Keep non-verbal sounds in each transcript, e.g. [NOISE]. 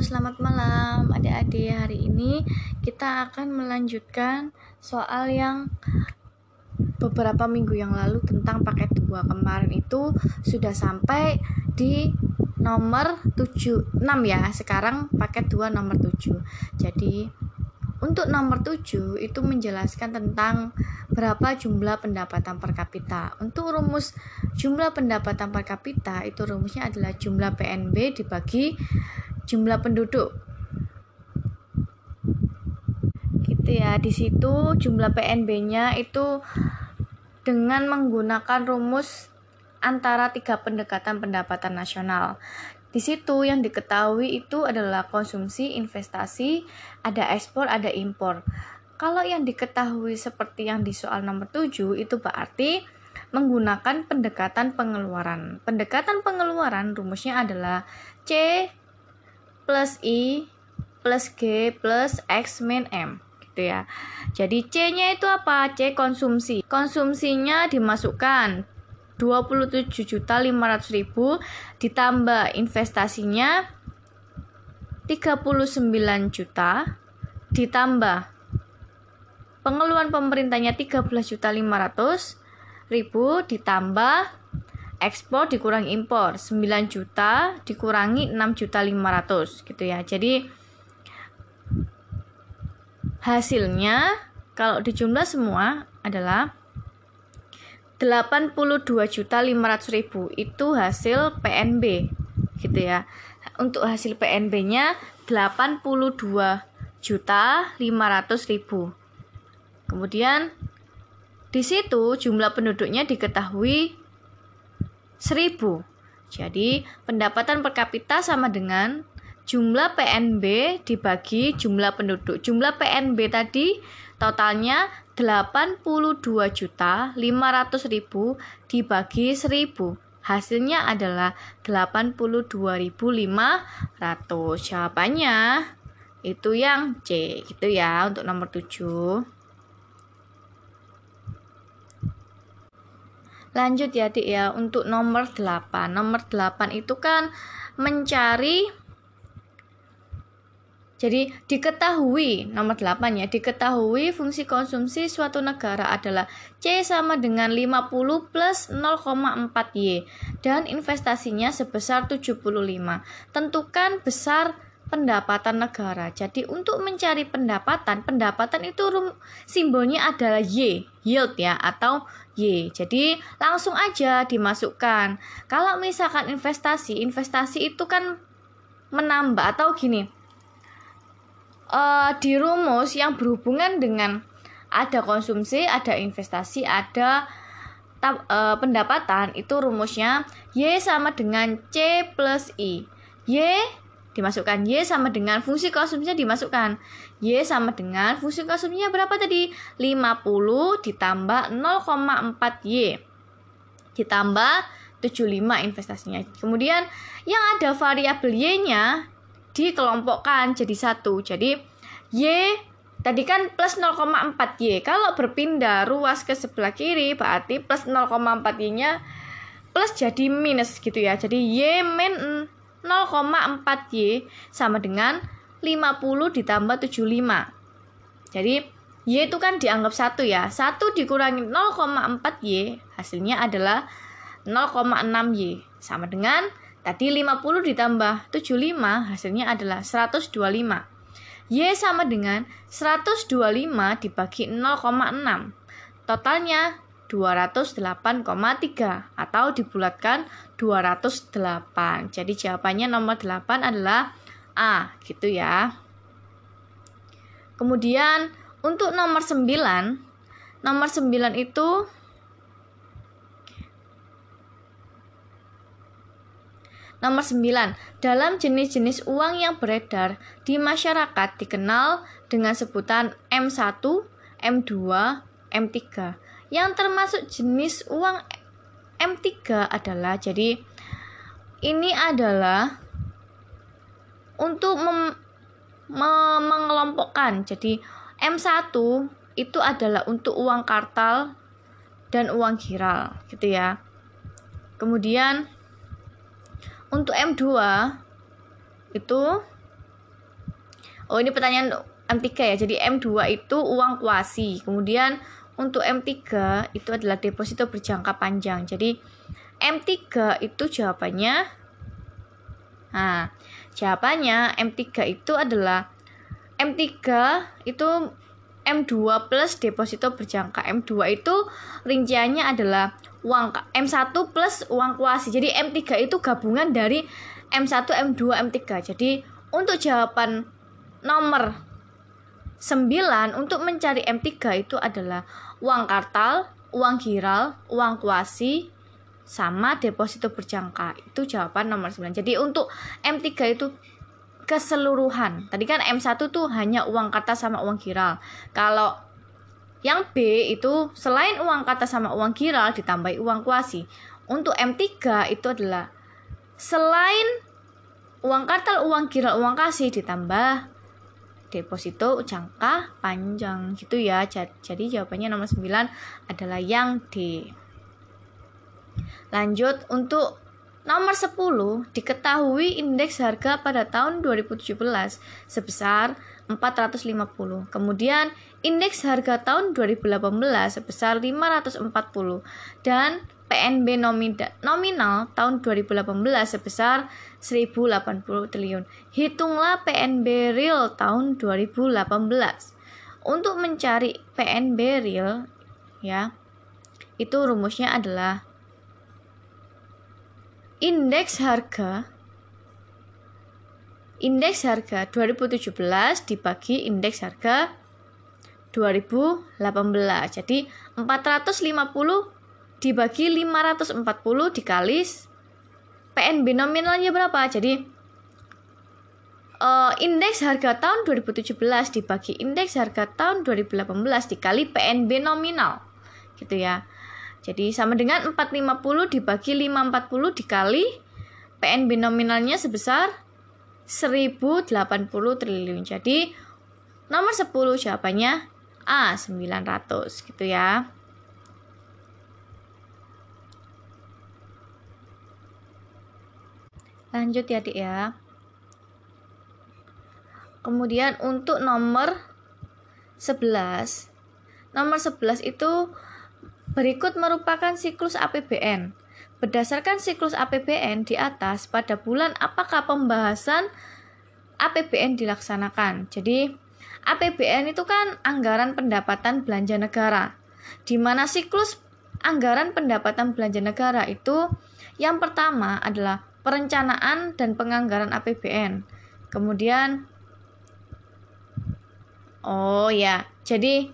Selamat malam adik-adik. Hari ini kita akan melanjutkan soal yang beberapa minggu yang lalu tentang paket 2. Kemarin itu sudah sampai di nomor 7 6 ya. Sekarang paket 2 nomor 7. Jadi untuk nomor 7 itu menjelaskan tentang berapa jumlah pendapatan per kapita. Untuk rumus jumlah pendapatan per kapita itu rumusnya adalah jumlah PNB dibagi jumlah penduduk. Gitu ya. Di situ jumlah PNB-nya itu dengan menggunakan rumus antara tiga pendekatan pendapatan nasional. Di situ yang diketahui itu adalah konsumsi, investasi, ada ekspor, ada impor. Kalau yang diketahui seperti yang di soal nomor 7 itu berarti menggunakan pendekatan pengeluaran. Pendekatan pengeluaran rumusnya adalah C plus I plus G plus X min M gitu ya. Jadi C-nya itu apa? C konsumsi. Konsumsinya dimasukkan 27.500.000 ditambah investasinya 39 juta ditambah pengeluaran pemerintahnya 13.500.000 ditambah ekspor dikurangi impor 9 juta dikurangi 6 juta 500 gitu ya. Jadi hasilnya kalau dijumlah semua adalah 82 juta 500 ribu itu hasil PNB gitu ya. Untuk hasil PNB nya 82 juta 500 ribu. Kemudian di situ jumlah penduduknya diketahui 1000. Jadi, pendapatan per kapita sama dengan jumlah PNB dibagi jumlah penduduk. Jumlah PNB tadi totalnya 82 juta 500 ribu dibagi 1000. Hasilnya adalah 82.500. Jawabannya itu yang C gitu ya untuk nomor 7. Lanjut ya Dik ya untuk nomor 8. Nomor 8 itu kan mencari jadi diketahui nomor 8 ya, diketahui fungsi konsumsi suatu negara adalah C sama dengan 50 plus 0,4 Y dan investasinya sebesar 75. Tentukan besar pendapatan negara. Jadi untuk mencari pendapatan, pendapatan itu simbolnya adalah Y, yield ya atau Y. Jadi langsung aja dimasukkan. Kalau misalkan investasi, investasi itu kan menambah atau gini. Uh, di rumus yang berhubungan dengan ada konsumsi, ada investasi, ada uh, pendapatan itu rumusnya Y sama dengan C plus I. Y dimasukkan Y sama dengan fungsi konsumsinya dimasukkan. Y sama dengan fungsi konsumsinya berapa tadi? 50 ditambah 0,4 Y. Ditambah 75 investasinya. Kemudian yang ada variabel Y nya dikelompokkan jadi satu. Jadi Y tadi kan plus 0,4 Y. Kalau berpindah ruas ke sebelah kiri berarti plus 0,4 Y nya plus jadi minus gitu ya. Jadi Y min 0,4Y sama dengan 50 ditambah 75. Jadi Y itu kan dianggap satu ya. 1 dikurangi 0,4Y hasilnya adalah 0,6Y. Sama dengan tadi 50 ditambah 75 hasilnya adalah 125. Y sama dengan 125 dibagi 0,6. Totalnya 208,3 atau dibulatkan 208. Jadi jawabannya nomor 8 adalah A gitu ya. Kemudian untuk nomor 9, nomor 9 itu Nomor 9. Dalam jenis-jenis uang yang beredar di masyarakat dikenal dengan sebutan M1, M2, M3 yang termasuk jenis uang M3 adalah jadi ini adalah untuk mem, me, mengelompokkan. Jadi M1 itu adalah untuk uang kartal dan uang giral gitu ya. Kemudian untuk M2 itu Oh, ini pertanyaan M3 ya. Jadi M2 itu uang kuasi. Kemudian untuk M3 itu adalah deposito berjangka panjang. Jadi M3 itu jawabannya Nah, jawabannya M3 itu adalah M3 itu M2 plus deposito berjangka. M2 itu rinciannya adalah uang M1 plus uang kuasi. Jadi M3 itu gabungan dari M1, M2, M3. Jadi untuk jawaban nomor 9 untuk mencari M3 itu adalah uang kartal, uang giral, uang kuasi, sama deposito berjangka. Itu jawaban nomor 9. Jadi untuk M3 itu keseluruhan. Tadi kan M1 tuh hanya uang kata sama uang giral. Kalau yang B itu selain uang kata sama uang giral ditambah uang kuasi. Untuk M3 itu adalah selain uang kartal, uang giral, uang kasih ditambah deposito jangka panjang gitu ya. Jadi jawabannya nomor 9 adalah yang D. Lanjut untuk nomor 10 diketahui indeks harga pada tahun 2017 sebesar 450. Kemudian indeks harga tahun 2018 sebesar 540 dan PNB nominal tahun 2018 sebesar 1080 triliun. Hitunglah PNB real tahun 2018. Untuk mencari PNB real ya, itu rumusnya adalah indeks harga indeks harga 2017 dibagi indeks harga 2018. Jadi 450 dibagi 540 dikali PNB nominalnya berapa? Jadi uh, indeks harga tahun 2017 dibagi indeks harga tahun 2018 dikali PNB nominal. Gitu ya. Jadi sama dengan 450 dibagi 540 dikali PNB nominalnya sebesar 1080 triliun. Jadi nomor 10 jawabannya A 900 gitu ya. Lanjut ya, Dik ya. Kemudian untuk nomor 11 Nomor 11 itu Berikut merupakan siklus APBN. Berdasarkan siklus APBN di atas, pada bulan apakah pembahasan APBN dilaksanakan? Jadi, APBN itu kan anggaran pendapatan belanja negara. Di mana siklus anggaran pendapatan belanja negara itu yang pertama adalah perencanaan dan penganggaran APBN. Kemudian Oh ya, jadi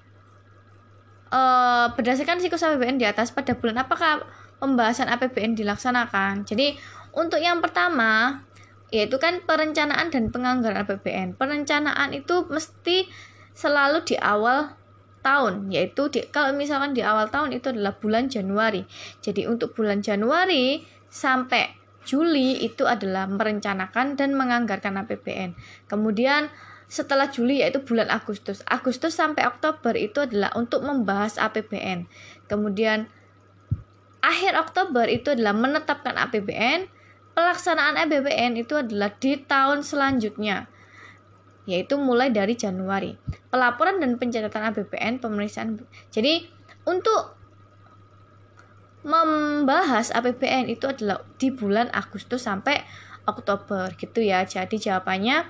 uh, berdasarkan siklus APBN di atas pada bulan apakah pembahasan APBN dilaksanakan. Jadi untuk yang pertama yaitu kan perencanaan dan penganggaran APBN. Perencanaan itu mesti selalu di awal tahun yaitu di, kalau misalkan di awal tahun itu adalah bulan Januari. Jadi untuk bulan Januari sampai Juli itu adalah merencanakan dan menganggarkan APBN. Kemudian setelah Juli yaitu bulan Agustus. Agustus sampai Oktober itu adalah untuk membahas APBN. Kemudian akhir Oktober itu adalah menetapkan APBN. Pelaksanaan APBN itu adalah di tahun selanjutnya yaitu mulai dari Januari. Pelaporan dan pencatatan APBN pemeriksaan. Jadi untuk membahas APBN itu adalah di bulan Agustus sampai Oktober gitu ya. Jadi jawabannya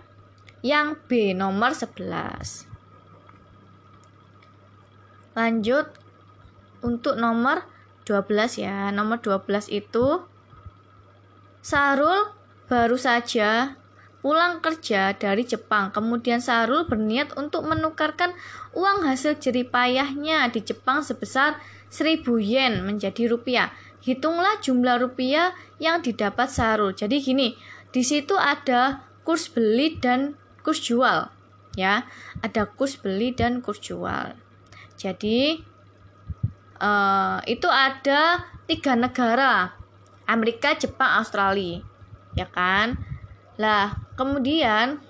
yang B nomor 11. Lanjut untuk nomor 12 ya. Nomor 12 itu Sarul baru saja pulang kerja dari Jepang. Kemudian Sarul berniat untuk menukarkan uang hasil jeripayahnya di Jepang sebesar 1000 yen menjadi rupiah. Hitunglah jumlah rupiah yang didapat Sarul. Jadi gini, di situ ada kurs beli dan kurs jual ya ada kurs beli dan kurs jual jadi uh, itu ada tiga negara Amerika Jepang Australia ya kan lah kemudian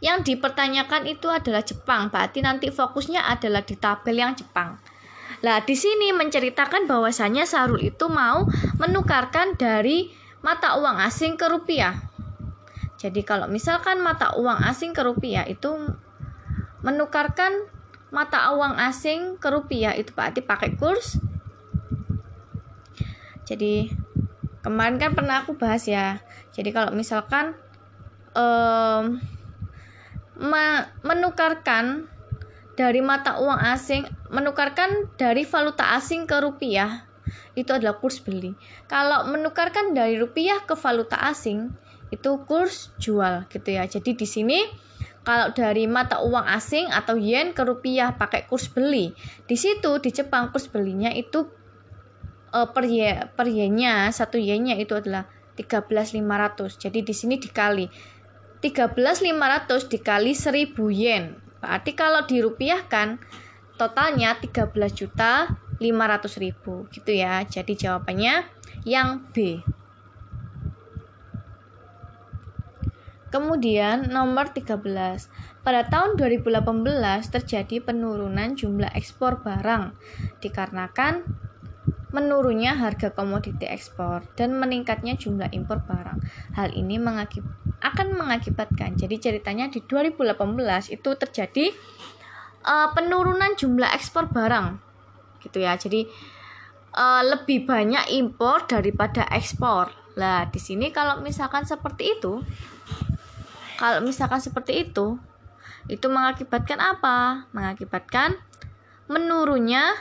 yang dipertanyakan itu adalah Jepang. Berarti nanti fokusnya adalah di tabel yang Jepang. Lah di sini menceritakan bahwasanya Sarul itu mau menukarkan dari mata uang asing ke rupiah. Jadi kalau misalkan mata uang asing ke rupiah itu menukarkan mata uang asing ke rupiah itu berarti pakai kurs. Jadi kemarin kan pernah aku bahas ya. Jadi kalau misalkan um, menukarkan dari mata uang asing, menukarkan dari valuta asing ke rupiah itu adalah kurs beli. Kalau menukarkan dari rupiah ke valuta asing itu kurs jual gitu ya. Jadi di sini kalau dari mata uang asing atau yen ke rupiah pakai kurs beli. Di situ di Jepang kurs belinya itu uh, per ye, per yennya satu yennya itu adalah 13.500. Jadi di sini dikali 13.500 dikali 1000 yen. Berarti kalau dirupiahkan totalnya 13 juta 500 ribu gitu ya. Jadi jawabannya yang B. Kemudian nomor 13. Pada tahun 2018 terjadi penurunan jumlah ekspor barang dikarenakan menurunnya harga komoditi ekspor dan meningkatnya jumlah impor barang. Hal ini mengakib akan mengakibatkan. Jadi ceritanya di 2018 itu terjadi uh, penurunan jumlah ekspor barang. Gitu ya. Jadi uh, lebih banyak impor daripada ekspor. Lah, di sini kalau misalkan seperti itu kalau misalkan seperti itu itu mengakibatkan apa? Mengakibatkan menurunnya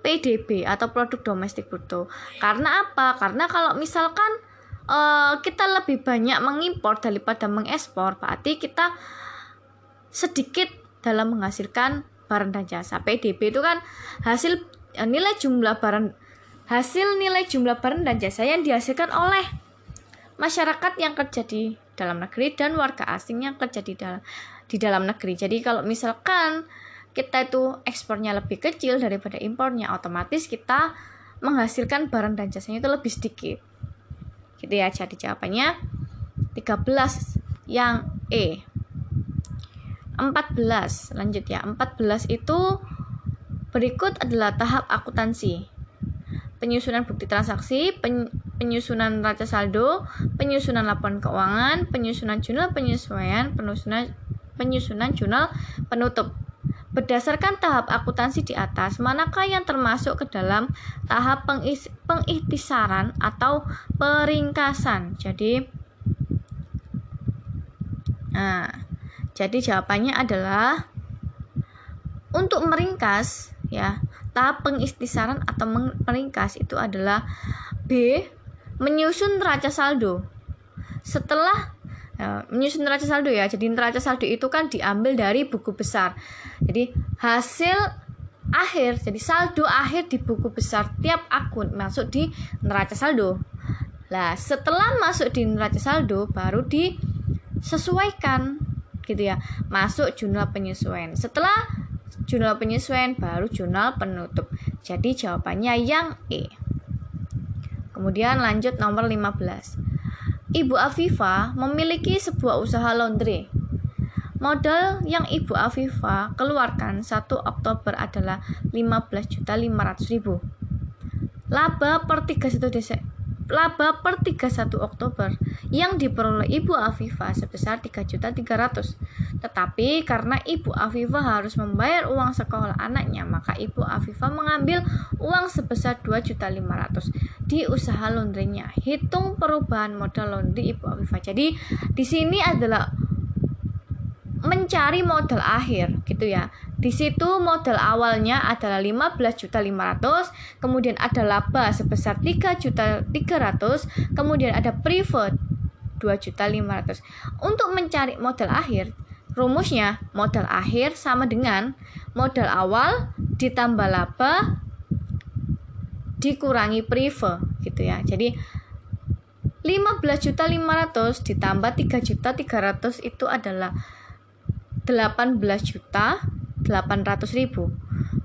PDB atau produk domestik bruto. Karena apa? Karena kalau misalkan uh, kita lebih banyak mengimpor daripada mengekspor, berarti kita sedikit dalam menghasilkan barang dan jasa. PDB itu kan hasil uh, nilai jumlah barang hasil nilai jumlah barang dan jasa yang dihasilkan oleh masyarakat yang kerja di dalam negeri dan warga asing yang kerja di dalam di dalam negeri. Jadi kalau misalkan kita itu ekspornya lebih kecil daripada impornya otomatis kita menghasilkan barang dan jasanya itu lebih sedikit. Gitu ya jadi jawabannya 13 yang E. 14 lanjut ya. 14 itu berikut adalah tahap akuntansi. Penyusunan bukti transaksi, penyusunan raca saldo, penyusunan laporan keuangan, penyusunan jurnal penyesuaian, penyusunan penyusunan jurnal penutup. Berdasarkan tahap akuntansi di atas, manakah yang termasuk ke dalam tahap pengis, pengikhtisaran atau peringkasan? Jadi, nah, jadi jawabannya adalah untuk meringkas, ya, tahap pengikhtisaran atau meringkas itu adalah B. Menyusun neraca saldo. Setelah ya, menyusun neraca saldo ya. Jadi neraca saldo itu kan diambil dari buku besar. Jadi hasil akhir, jadi saldo akhir di buku besar tiap akun masuk di neraca saldo. Nah, setelah masuk di neraca saldo baru disesuaikan gitu ya. Masuk jurnal penyesuaian. Setelah jurnal penyesuaian baru jurnal penutup. Jadi jawabannya yang E. Kemudian lanjut nomor 15. Ibu Afifa memiliki sebuah usaha laundry Modal yang Ibu Afifa keluarkan 1 Oktober adalah 15.500.000. Laba per 31 Desember laba per 31 Oktober yang diperoleh Ibu Afifa sebesar 3.300. Tetapi karena Ibu Afifa harus membayar uang sekolah anaknya, maka Ibu Afifa mengambil uang sebesar 2.500 di usaha laundrynya. Hitung perubahan modal laundry Ibu Afifa. Jadi di sini adalah mencari modal akhir gitu ya. Di situ modal awalnya adalah 15.500, kemudian ada laba sebesar 3.300, kemudian ada preferred 2.500. Untuk mencari modal akhir, rumusnya modal akhir sama dengan modal awal ditambah laba dikurangi prefer gitu ya. Jadi 15.500 ditambah 3.300 itu adalah 18 juta 800 ribu.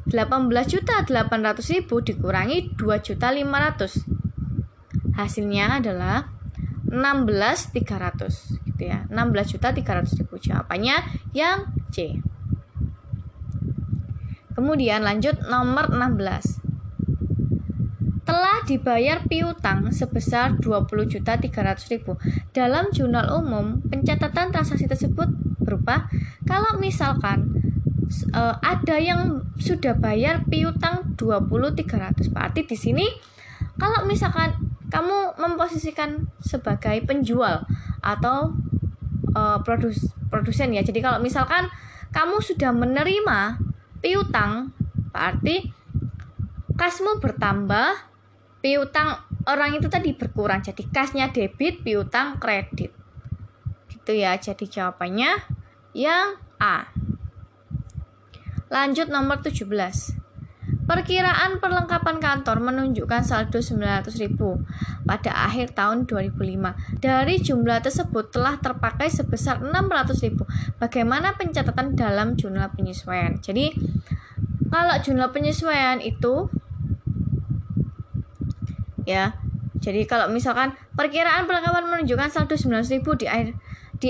18 juta 800 ribu dikurangi 2 juta 500 hasilnya adalah 16 300 gitu ya. 16 juta 300 ribu. Jawabannya yang C. Kemudian lanjut nomor 16 telah dibayar piutang sebesar 20.300.000. Dalam jurnal umum, pencatatan transaksi tersebut berupa kalau misalkan uh, ada yang sudah bayar piutang 20.300. Berarti di sini kalau misalkan kamu memposisikan sebagai penjual atau uh, produs produsen ya. Jadi kalau misalkan kamu sudah menerima piutang, berarti kasmu bertambah piutang orang itu tadi berkurang jadi kasnya debit piutang kredit gitu ya jadi jawabannya yang A lanjut nomor 17 Perkiraan perlengkapan kantor menunjukkan saldo 900.000 pada akhir tahun 2005. Dari jumlah tersebut telah terpakai sebesar 600.000. Bagaimana pencatatan dalam jurnal penyesuaian? Jadi, kalau jurnal penyesuaian itu ya jadi kalau misalkan perkiraan perlengkapan menunjukkan saldo 900.000 di akhir di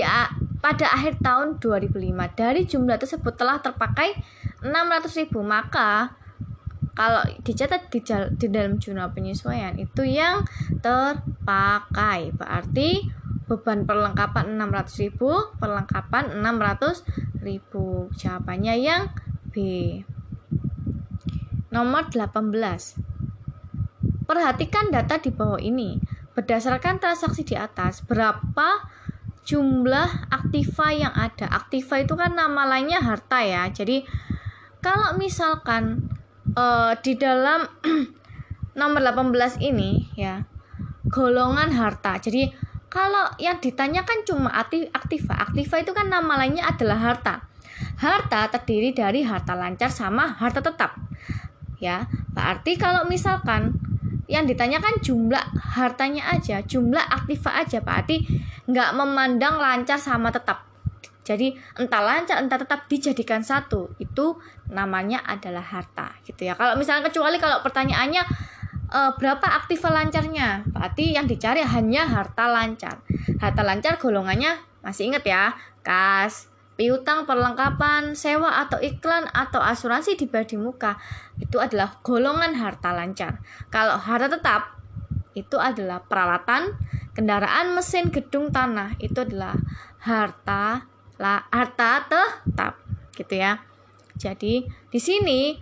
pada akhir tahun 2005 dari jumlah tersebut telah terpakai 600.000 maka kalau dicatat di, di dalam jurnal penyesuaian itu yang terpakai berarti beban perlengkapan 600.000 perlengkapan 600.000 jawabannya yang B nomor 18 Perhatikan data di bawah ini. Berdasarkan transaksi di atas, berapa jumlah aktiva yang ada? Aktiva itu kan nama lainnya harta ya. Jadi kalau misalkan uh, di dalam [CLEARS THROAT] nomor 18 ini ya, golongan harta. Jadi kalau yang ditanyakan cuma aktiva, aktiva itu kan nama lainnya adalah harta. Harta terdiri dari harta lancar sama harta tetap. Ya, berarti kalau misalkan yang ditanyakan jumlah hartanya aja, jumlah aktiva aja, berarti nggak memandang lancar sama tetap. Jadi entah lancar entah tetap dijadikan satu, itu namanya adalah harta, gitu ya. Kalau misalnya kecuali kalau pertanyaannya e, berapa aktiva lancarnya, berarti yang dicari hanya harta lancar. Harta lancar golongannya masih ingat ya, kas, piutang perlengkapan, sewa atau iklan atau asuransi dibayar di muka itu adalah golongan harta lancar. Kalau harta tetap itu adalah peralatan, kendaraan, mesin, gedung, tanah itu adalah harta la, harta tetap gitu ya. Jadi di sini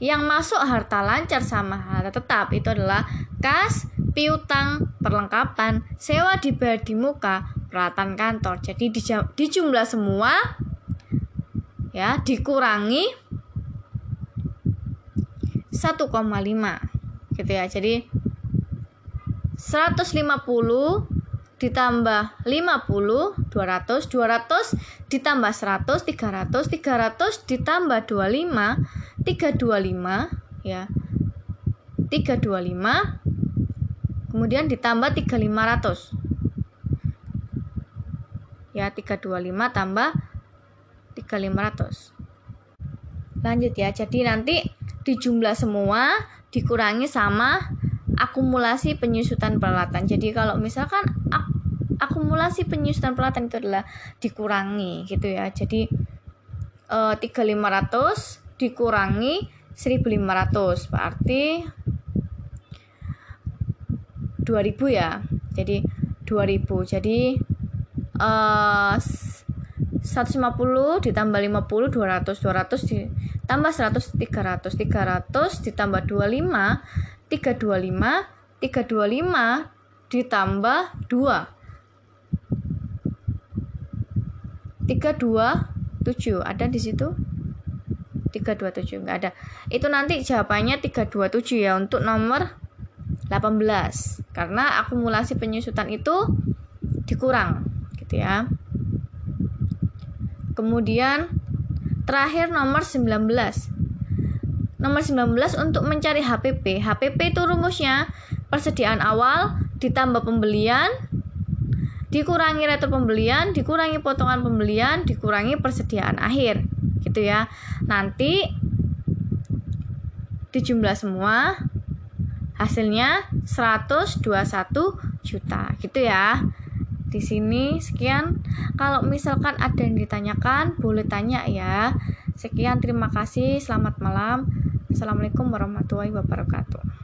yang masuk harta lancar sama harta tetap itu adalah kas, piutang, perlengkapan, sewa dibayar di muka, peralatan kantor. Jadi di, jumlah semua ya dikurangi 1,5 gitu ya. Jadi 150 ditambah 50 200 200 ditambah 100 300 300 ditambah 25 325 ya. 325 kemudian ditambah 3500 ya 325 tambah 3500 lanjut ya jadi nanti dijumlah semua dikurangi sama akumulasi penyusutan peralatan. Jadi kalau misalkan ak akumulasi penyusutan peralatan itu adalah dikurangi gitu ya. Jadi e, eh, 3500 dikurangi 1500 berarti 2000 ya. Jadi 2000 jadi uh, 150 ditambah 50 200 200 ditambah 100 300 300 ditambah 25 325 325 ditambah 2 327 ada di situ 327 enggak ada itu nanti jawabannya 327 ya untuk nomor 18 karena akumulasi penyusutan itu dikurang gitu ya. Kemudian terakhir nomor 19. Nomor 19 untuk mencari HPP. HPP itu rumusnya persediaan awal ditambah pembelian dikurangi retro pembelian, dikurangi potongan pembelian, dikurangi persediaan akhir. Gitu ya. Nanti dijumlah semua hasilnya 121 juta gitu ya di sini sekian kalau misalkan ada yang ditanyakan boleh tanya ya sekian terima kasih selamat malam assalamualaikum warahmatullahi wabarakatuh